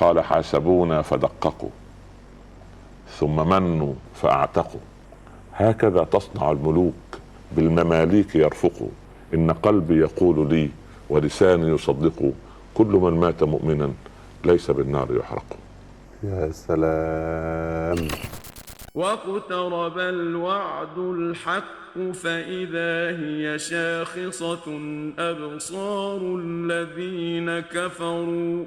قال حاسبونا فدققوا ثم منوا فأعتقوا. هكذا تصنع الملوك بالمماليك يرفقوا. إن قلبي يقول لي ولساني يصدق كل من مات مؤمنا ليس بالنار يحرق. يا سلام. واقترب الوعد الحق فإذا هي شاخصة أبصار الذين كفروا.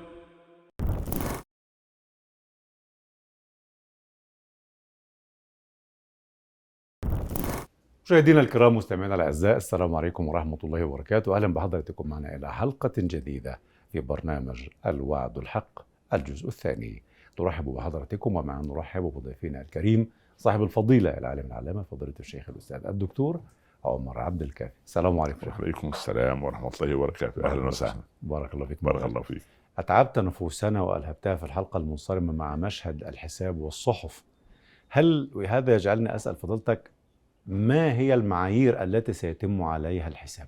مشاهدينا الكرام مستمعينا الأعزاء السلام عليكم ورحمة الله وبركاته. أهلا بحضراتكم معنا إلى حلقة جديدة في برنامج الوعد الحق الجزء الثاني. نرحب بحضراتكم ومع نرحب بضيفنا الكريم صاحب الفضيلة العالم العلامة فضيلة الشيخ الأستاذ الدكتور عمر عبد الكافي. السلام عليكم وعليكم السلام ورحمة الله وبركاته. أهلا وسهلا. بارك الله فيك. بارك الله فيك. أتعبت نفوسنا والهبتها في الحلقة المنصرمة مع مشهد الحساب والصحف. هل وهذا يجعلني أسأل فضيلتك ما هي المعايير التي سيتم عليها الحساب؟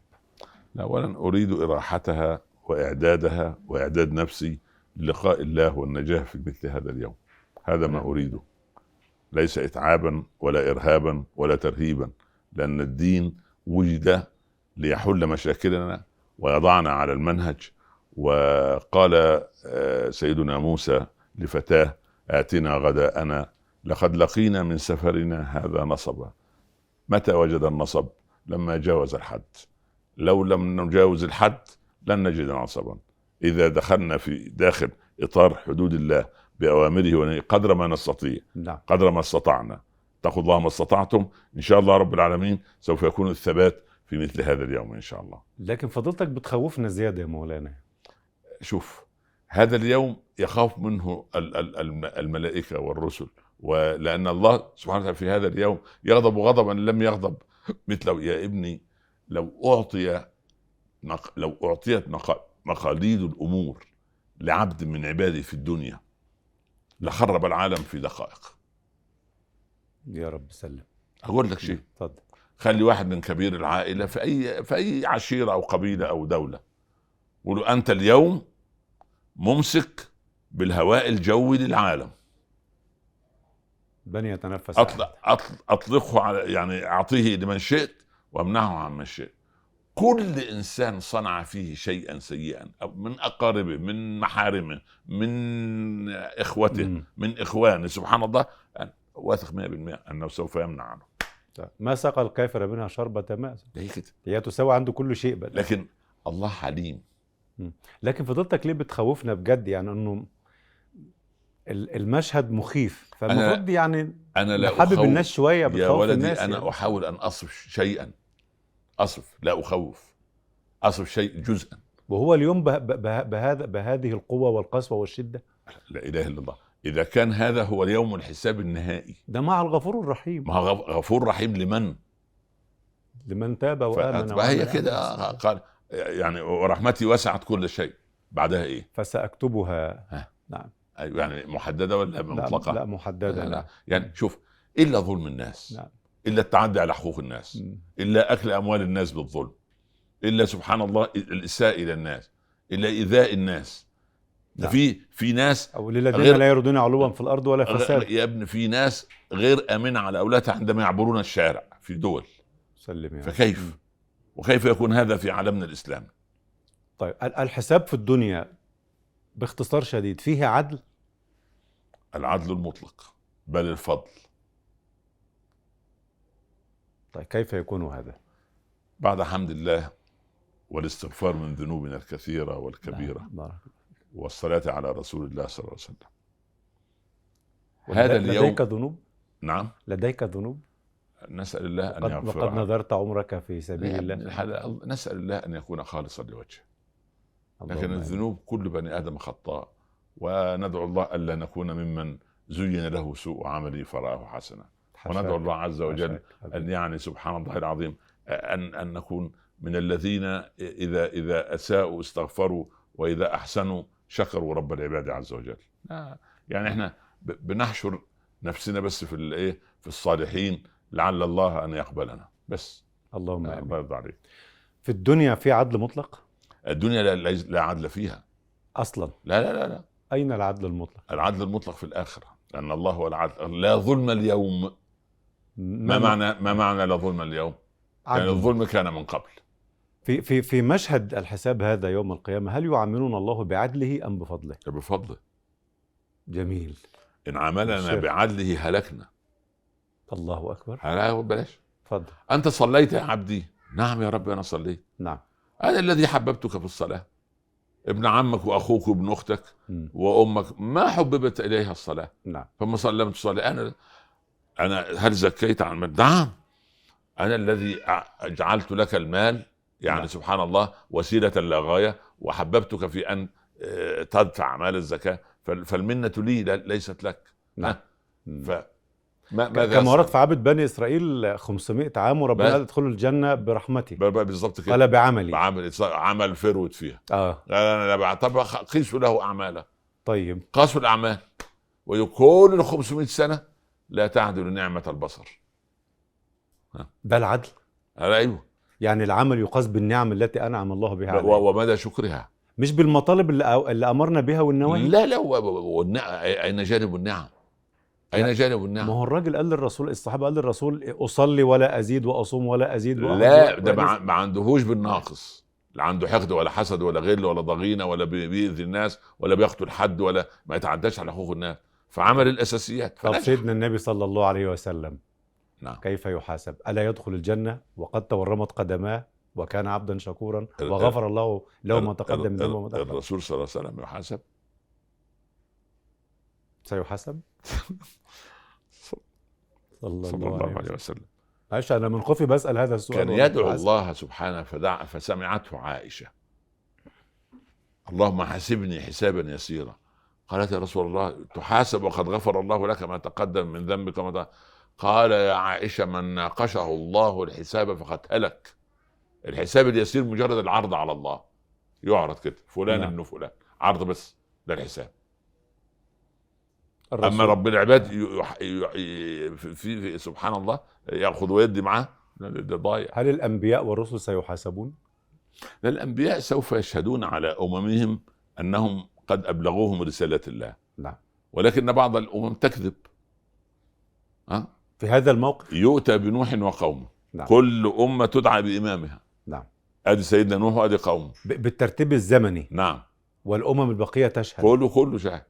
لا، اولا أريد إراحتها وإعدادها وإعداد نفسي للقاء الله والنجاه في مثل هذا اليوم. هذا ما أريده. ليس اتعابا ولا ارهابا ولا ترهيبا لأن الدين وجد ليحل مشاكلنا ويضعنا على المنهج. وقال آه، سيدنا موسى لفتاه آتنا غداءنا لقد لقينا من سفرنا هذا نصبا. متى وجد النصب؟ لما جاوز الحد. لو لم نجاوز الحد لن نجد نصبا. إذا دخلنا في داخل إطار حدود الله بأوامره ونهيه قدر ما نستطيع. نعم. قدر ما استطعنا. اتقوا الله ما استطعتم. إن شاء الله رب العالمين سوف يكون الثبات في مثل هذا اليوم إن شاء الله. لكن فضيلتك بتخوفنا زيادة يا مولانا. شوف هذا اليوم يخاف منه ال- ال- الم- الملائكة والرسل. ولأن الله سبحانه وتعالى في هذا اليوم يغضب غضبا لم يغضب. مثله يا ابني لو أعطي نق- لو أعطيت مق- مقاليد الأمور لعبد من عباده في الدنيا لخرب العالم في دقائق. يا رب سلم. أقول لك شيء. اتفضل خلي واحد من كبير العائلة في اي في أي عشيرة أو قبيلة أو دولة قولوا أنت اليوم ممسك بالهواء الجوي للعالم. بني يتنفس أطلق أطلق أطلقه على يعني أعطيه لمن شئت وأمنعه عن من شئت. كل إنسان صنع فيه شيئا سيئا من أقاربه من محارمه من إخوته مم. من إخوانه سبحان الله واثق 100% أنه سوف يمنع عنه. طيب. ما سقى الكافر منها شربة ماء؟ هي كده. هي تساوي عنده كل شيء بقى. لكن الله حليم لكن فضيلتك ليه بتخوفنا بجد؟ يعني إنه المشهد مخيف. فالمفروض يعني أنا لا حابب. الناس شوية يا ولدي الناس أنا يعني. أحاول أن أصف شيئا. أصف لا أخوف. أصف شيء جزءا. وهو اليوم به به بهذا بهذه القوة والقسوة والشدة. لا إله إلا الله. إذا كان هذا هو اليوم الحساب النهائي. ده مع الغفور الرحيم. غف- غفور رحيم لمن؟ لمن تاب وآمن وعمل كده قال يعني ورحمتي وسعت كل شيء بعدها إيه؟ فسأكتبها. ها. نعم. يعني محددة ولا لا, مطلقة لا محددة لا. لا. يعني شوف إلا ظلم الناس نعم. إلا التعدي على حقوق الناس مم. إلا أكل أموال الناس بالظلم إلا سبحان الله الإساءة إلى الناس إلا إيذاء الناس ده نعم. في في ناس أو للذين غير- لا يردون علوا في الأرض ولا فساد يا ابن في ناس غير آمنة على أولادها عندما يعبرون الشارع في دول سلم رب. فكيف وكيف يكون هذا في عالمنا الإسلامي طيب ال- الحساب في الدنيا باختصار شديد فيه عدل العدل المطلق بل الفضل طيب كيف يكون هذا بعد حمد الله والاستغفار من ذنوبنا الكثيرة والكبيرة نعم. بارك والصلاة على رسول الله صلى الله عليه وسلم. هذا لديك اليوم ذنوب نعم لديك ذنوب نسأل الله أن وقد, يغفر وقد. نذرت عمرك في سبيل لا، الله نسأل الله أن يكون خالصا لوجهه لكن. الذنوب كل بني آدم خطاء وندعو الله ألا نكون ممن زين له سوء عمله فرآه حسنا. وندعو الله عز وجل. أن يعني سبحان الله العظيم أن أن نكون من الذين إذا إذا أساءوا استغفروا وإذا أحسنوا شكروا رب العباد عز وجل. آه، يعني إحنا بنحشر نفسنا بس في الايه في الصالحين لعل الله أن يقبلنا. بس. اللهم آمين. الله يرضى عليك. في الدنيا في عدل مطلق؟ الدنيا لا, لا- لا عدل فيها. أصلا. لا لا لا لا. أين العدل المطلق؟ العدل المطلق في الآخرة لأن الله هو العدل. لا ظلم اليوم. ما معنى ما معنى لا ظلم اليوم؟ يعني عدل. الظلم كان من قبل. في في في مشهد الحساب هذا يوم القيامة هل يعاملنا الله بعدله أم بفضله؟ بفضله. جميل. إن عملنا شيخ. بعدله هلكنا. الله أكبر. هلا بلاش. تفضل. أنت صليت يا عبدي. نعم يا رب أنا صليت. نعم. أنا الذي حببتك في الصلاة. ابن عمك وأخوك وابن أختك. وأمك ما حببت إليها الصلاة نعم فما سلمت تصلي أنا أنا هل زكيت عن المال؟ نعم أنا الذي جعلت لك المال يعني نعم. سبحان الله وسيلة لا غاية وحببتك في أن آه، تدفع مال الزكاة فال- فالمنة لي ليست لك نعم. ف كما ورد؟ في عبد بني إسرائيل 500 عام وربنا. قال ادخلوا الجنة برحمتي. بالظبط كده. قال بعملي. عمل عمل فرود فيها. آه. لا لا لا بعد- طب قيسوا له أعماله. طيب. قاسوا الأعمال. وكل ال 500 سنة لا تعدل نعمة البصر. ده العدل؟ أيوه. يعني العمل يقاس بالنعم التي أنعم الله بها عليه. ومدى شكرها. مش بالمطالب اللي, اللي أمرنا بها والنواهي؟ لا لا أين جانب النعم؟ أين جانب ما النعم؟ هو الراجل قال للرسول الصحابة قال للرسول أصلي ولا أزيد وأصوم ولا أزيد وأحج لا ده ولا ما ما عندهوش بالناقص. لا عنده حقد ولا حسد ولا غل ولا ضغينة ولا بي- بيأذي الناس ولا بيقتل حد ولا ما يتعداش على حقوق الناس. فعمل الأساسيات طب. سيدنا النبي صلى الله عليه وسلم نعم. كيف يحاسب؟ ألا يدخل الجنة وقد تورمت قدماه وكان عبدا شكورا وغفر الله له ما تقدم من ذنبه الرسول صلى الله عليه وسلم يحاسب؟ سيحاسب صلى صلى الله الله عليه وسلم. وسلم. معلش أنا من خوفي بسأل هذا السؤال كان يدعو. الله سبحانه فدع فسمعته عائشة. اللهم حاسبني حسابا يسيرا. قالت يا رسول الله تحاسب وقد غفر الله لك ما تقدم من ذنبك وما. قال يا عائشة من ناقشه الله الحساب فقد هلك. الحساب اليسير مجرد العرض على الله. يعرض كده فلان نعم. ابن فلان. عرض بس ده الحساب الرسول. أما رب العباد يح- في, في سبحان الله يأخذ ويدي معاه. ده- ضايع. هل الأنبياء والرسل سيحاسبون؟ الأنبياء سوف يشهدون على أممهم أنهم قد أبلغوهم رسالة الله. نعم. ولكن بعض الأمم تكذب. ها؟ في هذا الموقف؟ يؤتى بنوح وقومه. نعم. كل أمة تدعى بإمامها. نعم. أدي سيدنا نوح وأدي قومه. ب- بالترتيب الزمني. نعم. والأمم البقية تشهد. كله كله شاهد. مم.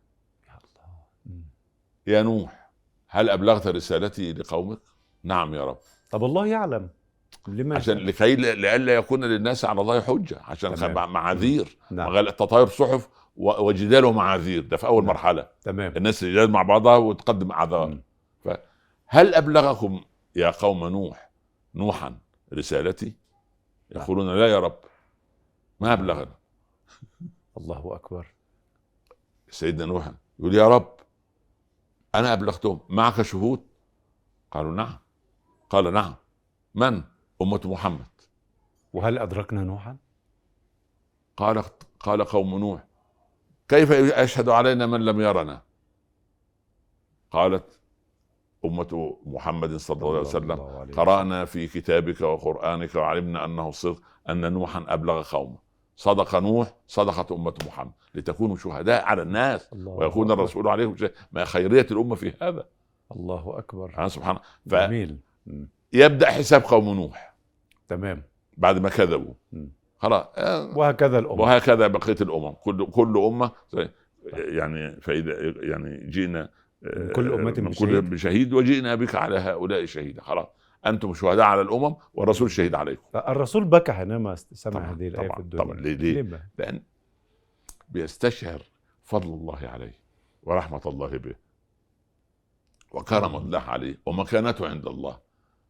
يا نوح هل أبلغت رسالتي لقومك؟ نعم يا رب. طب الله يعلم. لما عشان لكي لئلا يكون للناس على الله حجة عشان تمام. معاذير نعم. مغال- تطاير صحف وجدال ومعاذير ده في أول نعم. مرحلة. تمام. الناس تجادل مع بعضها وتقدم أعذار. هل أبلغكم يا قوم نوح نوحا رسالتي؟ يقولون لا يا رب. ما أبلغنا. الله أكبر. سيدنا نوح يقول يا رب. أنا أبلغتهم معك شهود؟ قالوا نعم. قال نعم. من؟ أمة محمد. وهل أدركنا نوحا؟ قال قال قوم نوح كيف يشهد علينا من لم يرنا؟ قالت أمة محمد صلى الله عليه وسلم الله عليه قرأنا في كتابك وقرآنك وعلمنا أنه صدق أن نوحا أبلغ قومه. صدق نوح صدقت أمة محمد لتكونوا شهداء على الناس الله ويكون أكبر. الرسول شهيد. ما خيرية الأمة في هذا. الله أكبر. سبحان سبحان الله. جميل. مم. فيبدأ حساب قوم نوح. تمام. بعد ما كذبوا. خلاص. آه، وهكذا الأمم وهكذا بقية الأمم. كل كل أمة زي- يعني فإذا يعني جئنا من كل أمة من بشهيد. كل بشهيد وجئنا بك على هؤلاء شهيدا. خلاص. أنتم شهداء على الأمم والرسول شهيد عليكم. الرسول بكى حينما سمع طبعاً، هذه طبعاً، في الدنيا. طبعاً. ليه- ليه؟ لما؟ لأن بيستشعر فضل الله عليه ورحمة الله به وكرم الله عليه ومكانته عند الله.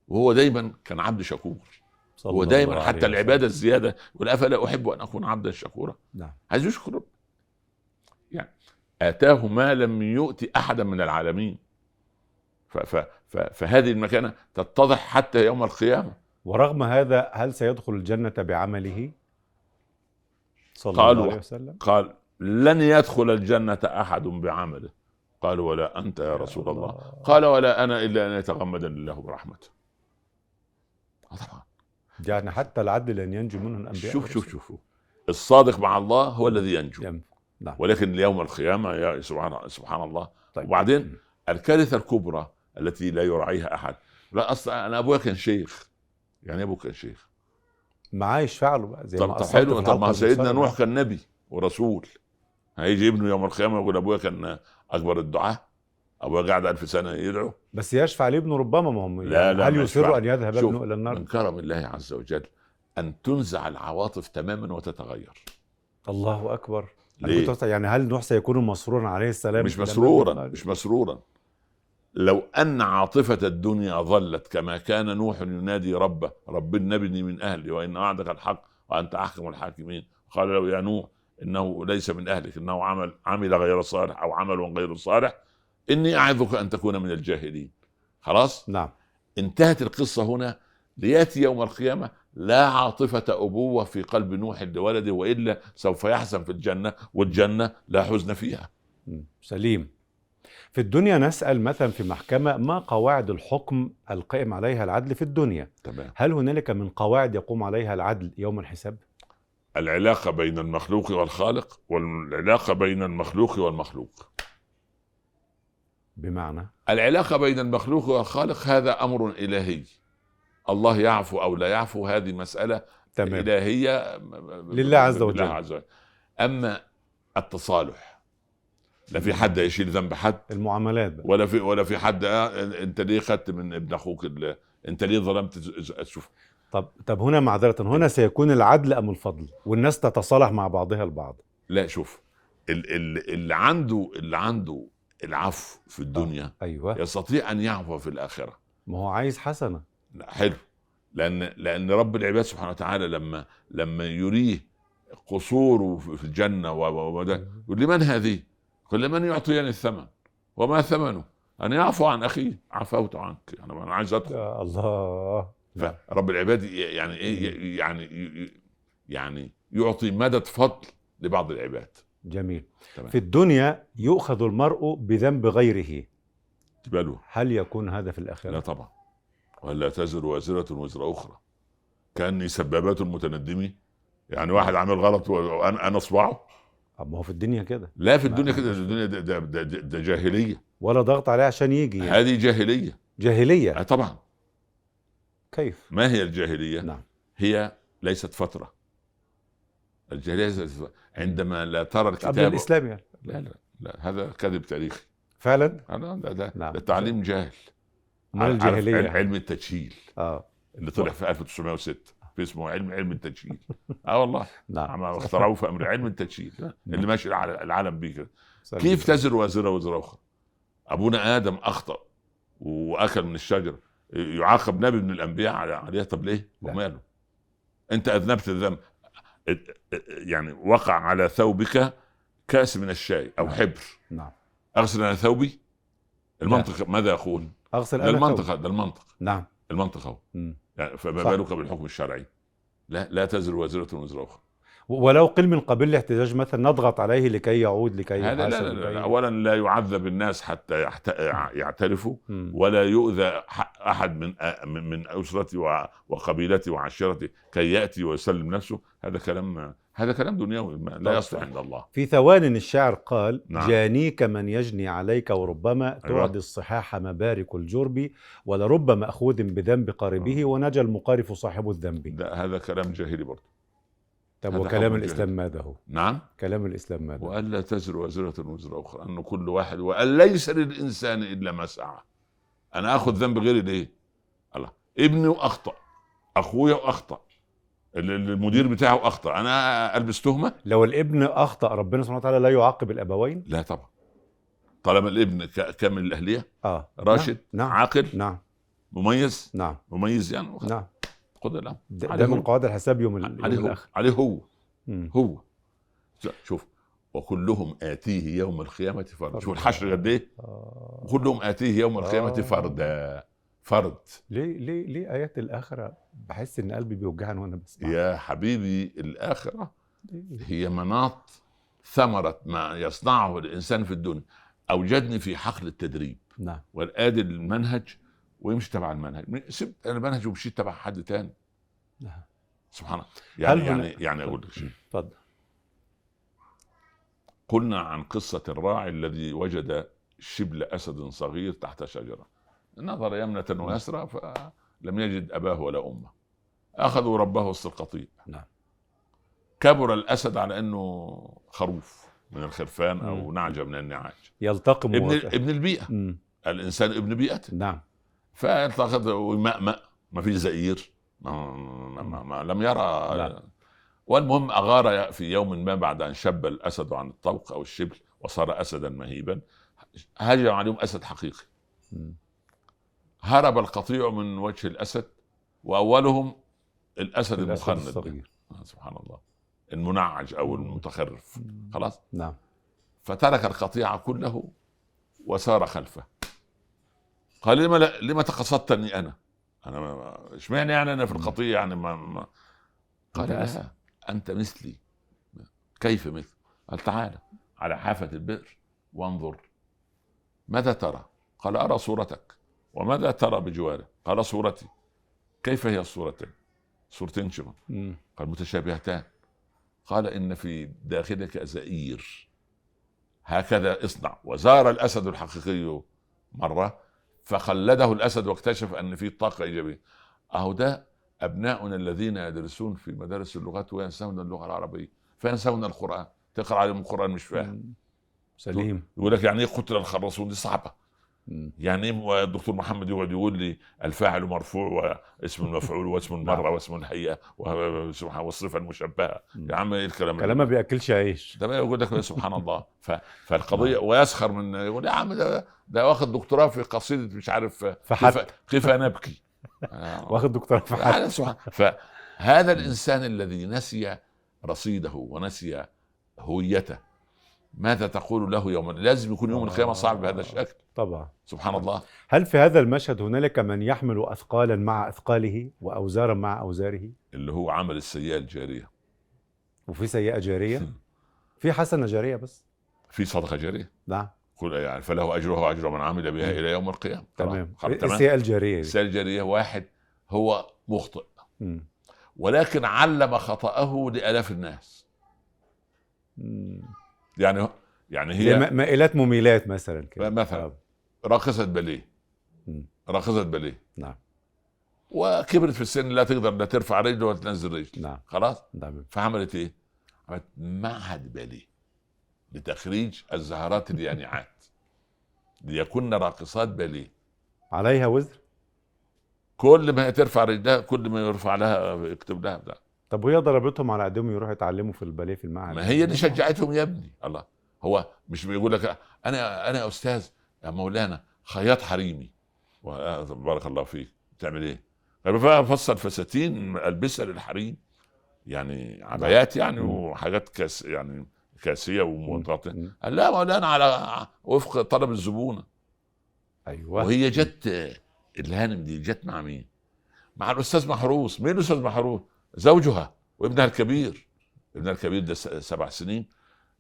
وهو دايما كان عبد شكور. هو دايما حتى العبادة الزيادة يقول أفلا أحب أن أكون عبدا شكورا؟ نعم. عايز يشكر. يعني آتاه ما لم يؤت أحدا من العالمين. ف ف فهذه المكانة تتضح حتى يوم القيامة. ورغم هذا هل سيدخل الجنة بعمله؟ صلى الله عليه وسلم. قال لن يدخل الجنة أحد بعمله. قال ولا أنت يا رسول الله. قال ولا أنا إلا أن يتغمدني الله برحمته. طبعا يعني حتى العدل لن ينجو منه الأنبياء شوف شوف. شوف. الصادق مع الله هو الذي ينجو. نعم. ولكن يوم القيامة يا سبحان سبحان الله. طيب. وبعدين الكارثة الكبرى التي لا يراعيها أحد. لا أصلا أنا أبويا كان شيخ. يعني ابوه كان شيخ؟ معاه يشفع له بقى زي ما طب طب أصبت في حلو طب ما سيدنا. نوح كان نبي ورسول. هيجي ابنه يوم القيامة يقول أبويا كان أكبر الدعاء أبويا قاعد ألف سنة يدعو. بس يشفع لابنه ربما ما هم لا، لا، هل ما يصر. أن يذهب ابنه إلى النار؟ من كرم الله عز وجل أن تنزع العواطف تماما وتتغير. الله أكبر. ليه؟ يعني هل نوح سيكون مسرورا عليه السلام مش مسرورا مش مسرورا. لو أن عاطفة الدنيا ظلت كما كان نوح ينادي ربه رب نبني من أهلي وإن وعدك الحق وأنت أحكم الحاكمين. قال له يا نوح إنه ليس من أهلك إنه عمل عمل غير صالح أو عمل غير صالح. إني أعظك أن تكون من الجاهلين. خلاص؟ نعم. انتهت القصة هنا. ليأتي يوم القيامة لا عاطفة أبوة في قلب نوح لولده وإلا سوف يحزن في الجنة والجنة لا حزن فيها. سليم. في الدنيا نسأل مثلا في محكمة ما قواعد الحكم القائم عليها العدل في الدنيا؟ تمام. هل هنالك من قواعد يقوم عليها العدل يوم الحساب؟ العلاقة بين المخلوق والخالق والعلاقة بين المخلوق والمخلوق. بمعنى؟ العلاقة بين المخلوق والخالق هذا أمر إلهي. الله يعفو أو لا يعفو هذه مسألة تمام. إلهية. لله عز وجل. لله عز وجل. أما التصالح لا في حد يشيل ذنب حد؟ المعاملات بقى. ولا في ولا في حد آه انت ليه خدت من ابن أخوك انت ليه ظلمت شوف. طب طب هنا معذرة هنا سيكون العدل أم الفضل؟ والناس تتصالح مع بعضها البعض لا شوف ال- ال- اللي عنده اللي عنده العفو في الدنيا أيوه. يستطيع أن يعفو في الآخرة. ما هو عايز حسنة. لا حلو. لأن لأن رب العباد سبحانه وتعالى لما لما يريه قصوره في الجنة و- و- وده يقول لمن هذه؟ قل لمن يعطيني الثمن؟ وما ثمنه؟ ان يعفو عن اخيه عفوت عنك. يعني أنا عايز أدخل. يا الله. فرب العباد يعني إيه يعني يعني يعطي مدد فضل لبعض العباد. جميل. تمام. في الدنيا يؤخذ المرء بذنب غيره. تبالوا هل يكون هذا في لا الآخرة طبعا. ولا تزر وازرة وزر أخرى. كأني سبابات المتندمين يعني واحد عامل غلط وأنا أنا أصبعه. طب ما هو في الدنيا كده. لا في ما- الدنيا كده الدنيا ده, ده, ده, ده, ده جاهلية. ولا ضغط عليه عشان يجي يعني. هذه جاهلية. جاهلية؟ آه طبعا. كيف؟ ما هي الجاهلية؟ نعم. هي ليست فترة. الجاهلية ليست عندما لا ترى قبل الكتاب الإسلام يعني. لا لا لا هذا كذب تاريخي. فعلا؟ هذا ده, ده, نعم. ده تعليم جاهل. عارف الجاهلية؟ علم- التجهيل آه. اللي طلع في 1906 في اسمه علم علم التجهيل آه والله. نعم. عم اخترعوه في أمر علم التجهيل اللي ماشي الع- العالم بيه كده. كيف تزر وازره وزر أخرى؟ أبونا آدم أخطأ وأكل من الشجره يعاقب نبي من الأنبياء على- عليها طب ليه؟ وماله؟ أنت أذنبت الذنب. يعني وقع على ثوبك كأس من الشاي أو نعم. حبر. نعم. أغسل أنا ثوبي؟ المنطق ماذا يقول؟ أغسل أنا المنطق. ده المنطق. نعم. المنطق اهو. يعني فما. بالك بالحكم الشرعي لا لا تزر وازرة وزر أخرى ولو قل من قبيل الاحتجاج مثلا نضغط عليه لكي يعود لكي هذا لا, لا, لا, لا أولا لا يعذب الناس حتى. يعترفوا. ولا يؤذى ح- أحد من من وع- وقبيلتي وعشيرتي كي يأتي ويسلم نفسه هذا كلام هذا كلام دنيوي لا يصلح عند الله في ثوان الشاعر قال نعم. جانيك من يجني عليك وربما أيوة. تعدي الصحاح مبارك الجرب ولرب مأخوذ بذنب قاربه ونجا المقارف صاحب الذنب هذا كلام جاهلي برضه طب وكلام حكم الإسلام ماذا هو؟ نعم. كلام الإسلام ماذا وألا تزر وازرة وزر أخرى أن كل واحد وأن ليس للإنسان إلا ما سعى. أنا آخذ ذنب غيري ليه؟ الله. ابني وأخطأ ال- ال- المدير بتاعه أخطأ. أنا ألبس تهمة؟ لو الابن أخطأ ربنا سبحانه وتعالى لا يعاقب الأبوين؟ لا طبعا. طالما الابن كامل الأهلية. آه. راشد نعم. عاقل. نعم. مميز. نعم. مميز يعني. نعم. خذ الأمر ده, ده من. قواعد الحساب يوم, عليه هو. الآخر. عليه هو. مم. هو. شوف وكلهم آتيه يوم القيامة فردا شوف الحشر قد إيه؟ آه. كلهم آتيه يوم القيامة آه. فردا فرد. ليه ليه ليه آيات الآخرة بحس إن قلبي بيوجعني وأنا بسمع يا حبيبي الآخرة ليه؟ هي مناط ثمرة ما يصنعه الإنسان في الدنيا. أوجدني في حقل التدريب. نعم. والآدي المنهج ويمشي تبع المنهج. سبت المنهج ومشيت تبع حد تاني. نعم. سبحان الله. يعني يعني هنا- يعني أقول لك شيء. اتفضل قلنا عن قصة الراعي الذي وجد شبل أسد صغير تحت شجرة. نظر يمنة ويسرى فلم يجد أباه ولا أمه. أخذوا ربه وسط القطيع نعم. كبر الأسد على أنه خروف من الخرفان أو مم. نعجة من النعاج. يلتقم ابن ابن البيئة. مم. الإنسان ابن بيئته. نعم. فالتقط ويمأمأ ما فيش زئير ما, ما, ما, ما لم يرى. لا. والمهم أغار في يوم ما بعد أن شب الأسد عن الطوق أو الشبل وصار أسدا مهيبا. هجم عليهم أسد حقيقي. هرب القطيع من وجه الأسد وأولهم الأسد الأسد المخنث الصغير. آه، سبحان الله. المنعج أو المتخرف. خلاص؟ نعم. فترك القطيع كله وسار خلفه. قال لما لا لما تقصدتني أنا؟ أنا إشمعنى يعني أنا في القطيع يعني ما, ما قال. لا أنت مثلي كيف مثل؟ قال تعالى على حافة البئر وانظر ماذا ترى؟ قال أرى صورتك وماذا ترى بجواره؟ قال صورتي كيف هي الصورتين؟ صورتين شبه. قال متشابهتان قال إن في داخلك زئير هكذا اصنع وزار الأسد الحقيقي مرة فخلده الأسد واكتشف أن في طاقة إيجابية. أهو ده أبناؤنا الذين يدرسون في مدارس اللغات وينسون اللغة العربية فينسون القرآن. تقرأ عليهم القرآن مش فاهم. سليم. يقول لك يعني إيه قتل الخراصون؟ دي صعبة. يعني إيه الدكتور محمد يقعد يقول لي الفاعل مرفوع واسم المفعول واسم المرة واسم الهيئة والصفة المشبهة يا عم إيه الكلام ده؟ كلام ما بياكلش عيش ده بقى يقول لك سبحان الله. فالقضية ويسخر من يقول يا عم ده ده واخد دكتوراه في قصيدة مش عارف فحت. كيف نبكي. واخد دكتوراه في حد فهذا الإنسان الذي نسي رصيده ونسي هويته ماذا تقول له يوم لازم يكون يوم القيامة صعب بهذا الشكل. طبعا. سبحان الله. هل في هذا المشهد هنالك من يحمل اثقالا مع أثقاله واوزارا مع أوزاره؟ اللي هو عمل السيئة الجارية. وفي سيئة جارية؟ في حسنة جارية بس. في صدقة جارية. نعم. قل يعني فله أجره وأجر من عمل بها إلى يوم القيامة. تمام. السيئة الجارية. السيئة الجارية واحد هو مخطئ. مم. ولكن علم خطأه لآلاف الناس. مم. يعني يعني هي مائلات مميلات مثلا كده. مثلا. راقصة باليه مم. راقصة باليه نعم. وكبرت في السن لا تقدر لا ترفع رجل ولا تنزل رجل. نعم. خلاص؟ نعم. فعملت إيه؟ عملت معهد باليه لتخريج الزهرات اليانعات ليكن راقصات باليه عليها وزر؟ كل ما ترفع رجلها كل ما يرفع لها يكتب لها بتاع طب وهي ضربتهم على ايديهم يروحوا يتعلموا في الباليه في المعهد؟ ما هي اللي شجعتهم يا ابني. الله. هو مش بيقول لك أنا أنا يا أستاذ يا مولانا خياط حريمي. بارك الله فيك. بتعمل إيه؟ بقى افصل فساتين ألبسها للحريم. يعني عبايات يعني. وحاجات كاس يعني كاسية ومغطيه مم. قال لا مولانا على وفق طلب الزبونة. أيوه. وهي جت الهانم دي جت مع مين؟ مع الأستاذ محروس، مين الأستاذ محروس؟ زوجها وابنها الكبير. ابنها الكبير ده سبع سنين.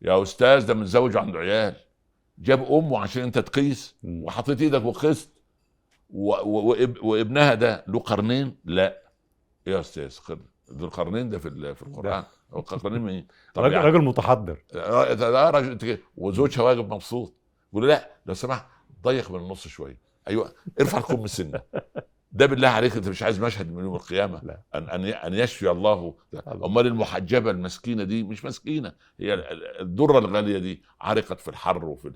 يا أستاذ ده متزوج عنده عيال. جاب أمه عشان أنت تقيس. وحطيت إيدك وقست وابنها ده له قرنين؟ لا. يا أستاذ ذو القرنين ده في في القرآن. هو قرنين مين؟ راجل يعني- راجل متحضر. راجل أنت كده. وزوجها واقف مبسوط. يقول له لا لو سمحت ضيق من النص شوية. أيوه ارفع الكم سنه ده بالله عليك انت مش عايز مشهد من يوم القيامة لا. ان ان أن يشفي الله. أمال المحجبة المسكينة دي مش مسكينة هي ال- ال- الدره الغالية دي عرقت في الحر وفي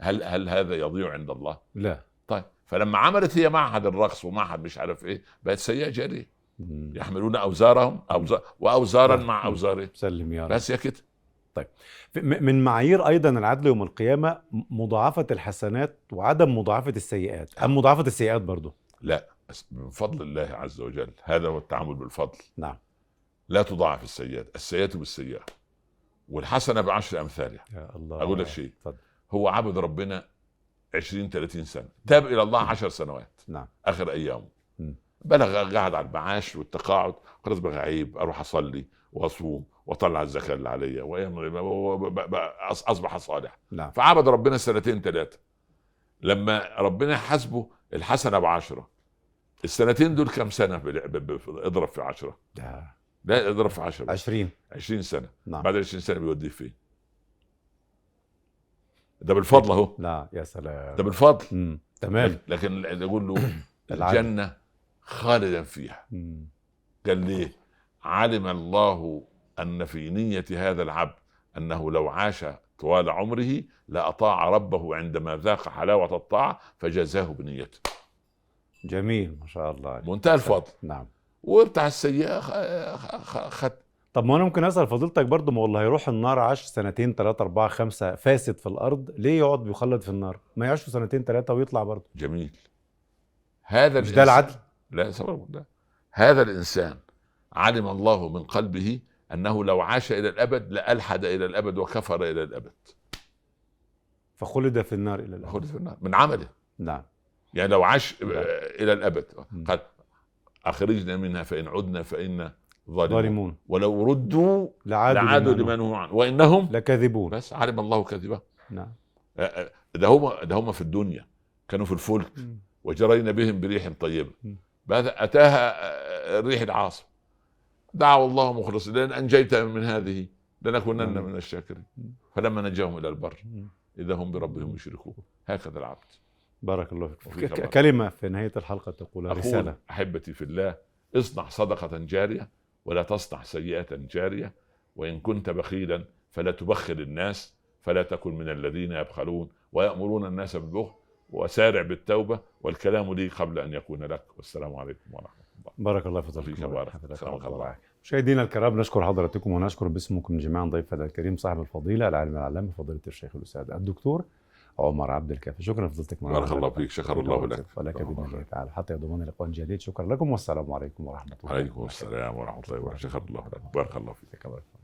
هل هل هذا يضيع عند الله؟ لا طيب فلما عملت هي معهد الرقص ومعهد مش عارف إيه بقت سيئة جاريه. يحملون أوزارهم أوزار وأوزارا. مع اوزارهم سلم يا رب بس يا كده م- من معايير أيضا العدل يوم القيامة مضاعفة الحسنات وعدم مضاعفة السيئات أم مضاعفة السيئات برضو لا من فضل الله عز وجل. هذا هو التعامل بالفضل. نعم. لا تضاعف السيئات. السيئات بالسيئة. والحسنة بعشر أمثالها. يا الله. أقول لك شيء. هو عبد ربنا 20 30 سنة. تاب إلى الله 10 سنوات. نعم. آخر أيامه. م. بلغ قاعد على المعاش والتقاعد. خلاص بقى عيب أروح أصلي وأصوم وأطلع الزكاة اللي عليا. أصبح صالح. نعم. فعبد ربنا سنتين ثلاثة لما ربنا حاسبه الحسنة بعشرة. السنتين دول كم ب- اضرب في عشرة؟ ده لا اضرب في عشرة 20 20 سنة. نعم. بعد 20 سنة بيوديه فين؟ ده بالفضل اهو. لا يا سلام. ده بالفضل. مم. تمام. لكن يقول له. الجنة خالدا فيها. مم. قال ليه؟ علم الله أن في نية هذا العبد أنه لو عاش طوال عمره لاطاع ربه عندما ذاق حلاوة الطاعة فجازاه بنيته. جميل ما شاء الله. منتهى الفضل. نعم. وبتاع السيئة خ- خ- خ- خد. طب ما أنا ممكن أسأل فضيلتك برضه ما والله هيروح النار عاش سنتين ثلاثة أربعة خمسة فاسد في الأرض ليه يقعد بيخلد في النار؟ ما يعيش سنتين ثلاثة ويطلع برضه جميل. هذا مش ده الإنسان- العدل؟ لا سبب لا هذا الإنسان علم الله من قلبه أنه لو عاش إلى الأبد لألحد إلى الأبد وكفر إلى الأبد. فخلد في النار إلى الأبد. خلد في النار. من عمله. نعم. يعني لو عاش نعم. إلى الأبد. قال أخرجنا منها فإن عدنا فانا ظالمون. ظالمون. ولو ردوا لعادوا, لعادوا لما نهوا عنه. وإنهم لكاذبون بس علم الله كذبة. نعم. ده هم ده هم في الدنيا. كانوا في الفلك. وجرينا بهم بريح طيبة. بعد أتاها الريح العاصف دعوا الله مخلصين لأن أنجيت من هذه لنكونن مم. من الشاكرين. فلما نجاهم إلى البر مم. إذا هم بربهم يشركون هكذا العبد بارك الله فيك وفيك ك- بارك. كلمة في نهاية الحلقة تقولها أقول رسالة أحبتي في الله اصنع صدقة جارية ولا تصنع سيئة جارية وإن كنت بخيلا فلا تبخل الناس فلا تكن من الذين يبخلون ويأمرون الناس بالبخل وسارع بالتوبة والكلام لي قبل أن يكون لك والسلام عليكم ورحمة الله بارك الله في فضلكم بارك. حفظك الله. مشاهدينا الكرام نشكر حضراتكم ونشكر باسمكم جميعا ضيفنا الكريم صاحب الفضيلة العالم العلامة فضيلة الشيخ الأستاذ الدكتور عمر عبد الكافي. شكرا لفضيلتك معنا بارك الله فيك شكر الله لك. ولك بإذن الله تعالى. حتى يضمن لقاء جديد. شكرا لكم والسلام عليكم ورحمة الله عليكم السلام ورحمة الله. وبركاته شكر الله لك بارك الله فيك فيك.